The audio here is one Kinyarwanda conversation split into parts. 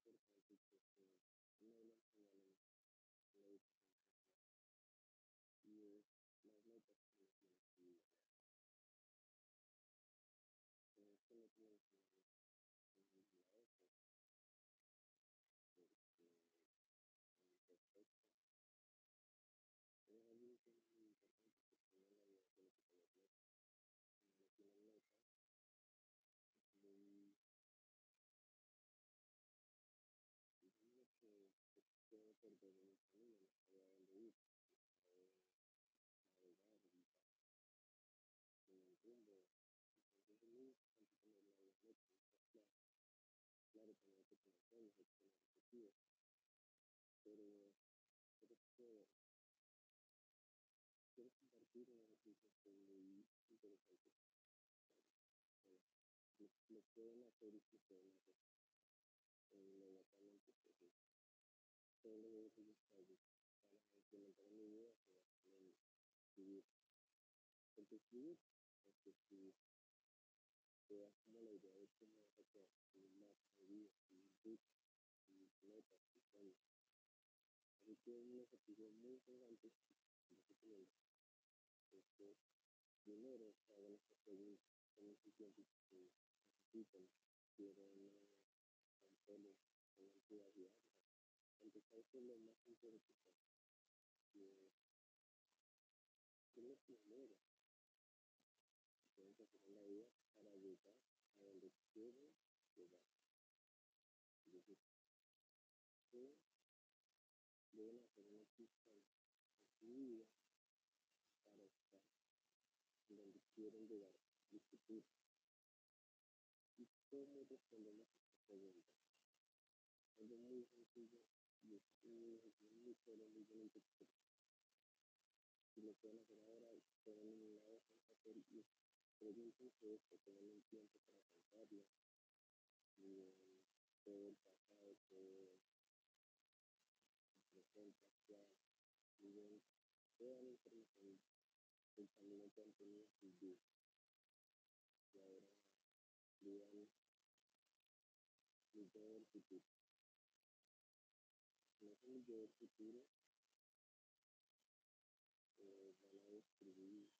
importante que una de las señales en la educación y es las notas que nos tiene que vida real. Esto no tiene que ver con ninguna otra, porque en respecto es algo que es muy importante porque uno en la vida tiene que tener notas. Si no tiene notas, es muy digamos que se puede perder en el camino, no sabe a dónde ir, no sabe navegar y va sin un rumbo. Entonces es muy importante tener la vida noche, estar claro. Claro, también hay que que objetivos, pero creo que quiero compartir una noticia que es muy interesante. Lo pueden hacer y pueden hacer inmediatamente, pues todo lo que ellos saben para implementar en mi vida se va a escribir. Porque escribir, porque escribir te da como la idea de cómo vas a quedar, un mapa de vida, un ruta, tus metas, tus sueños. Así que es un ejercicio muy interesante que yo recomiendo. Es que primero hagan esta pregunta, tomen su tiempo que necesitan, quieren tan solo, tengan privacidad, empezar por lo más importante que es ¿qué es lo primero que tienen que hacer en la vida para llegar a donde quieren llegar? Es decir, ¿qué deben hacer en este instante en su vida para estar donde quieren llegar el futuro? ¿Y cómo respondemos a esta pregunta? Algo muy sencillo y es muy, muy solo, muy bonito. Si lo pueden hacer ahora, pueden en una hoja de papel y pregúntense esto, tengan un tiempo para pensarlo. Y en todo el pasado, todo el presente, actual, y ven toda la información del camino que han tenido en sus vidas. Y ahora digan mi yo del futuro. No mi yo del futuro, eh, van a describir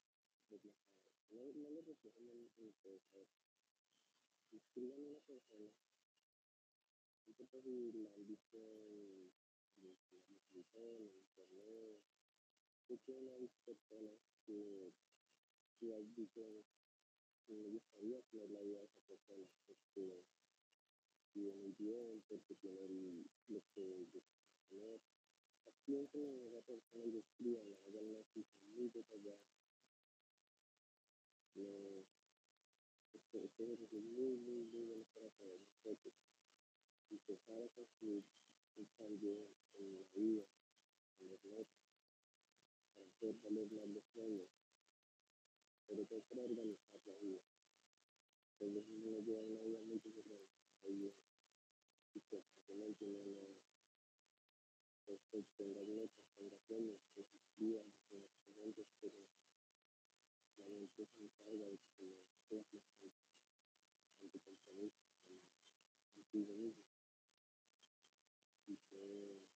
No, no lo reflejan en, en ver, escriban una persona, no importa si la han visto en, en, en la televisión, en internet, busquen una persona que, que has visto que me gustaría tener la vida de esa persona, porque vive muy bien, porque tiene el, lo que yo tener. Piensen en esa persona y describan, hagan una cita muy detallada. Para saber nosotros. Empezar a construir un cambio en la vida, en los metas, para hacer valer más los sueños, sobre todo para organizar la vida. Entonces uno lleva una vida muy diferente, ahí y constantemente uno no, pues, pues tenga metas, tenga sueños, que se escriban, que se excelentes, pero la mente se encarga de que no seas más anticompromiso contigo mismo y que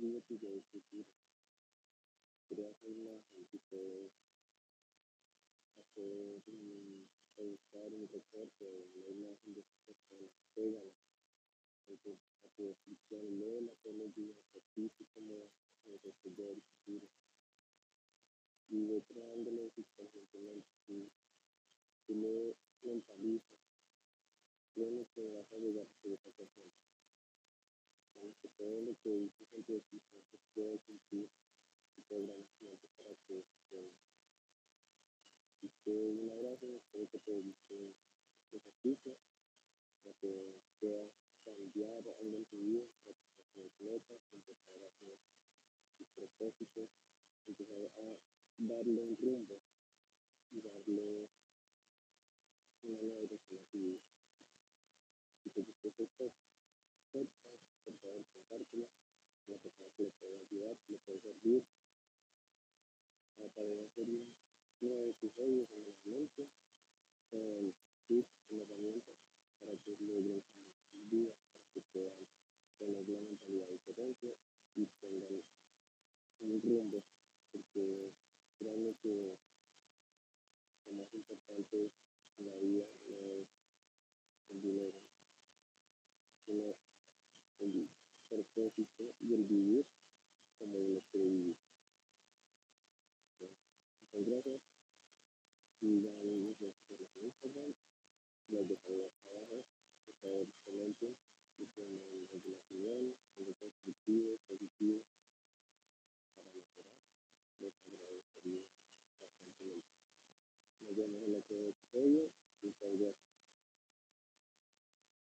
describe tu yo del futuro, crea esa imagen y puedes hacer un, buscar un recorte o una cùng của, của thạch tiết đó, và của cho rằng giá và anh em tình yêu và của lớp đó y que va a darle un rumbo y darle Gracias. Y ya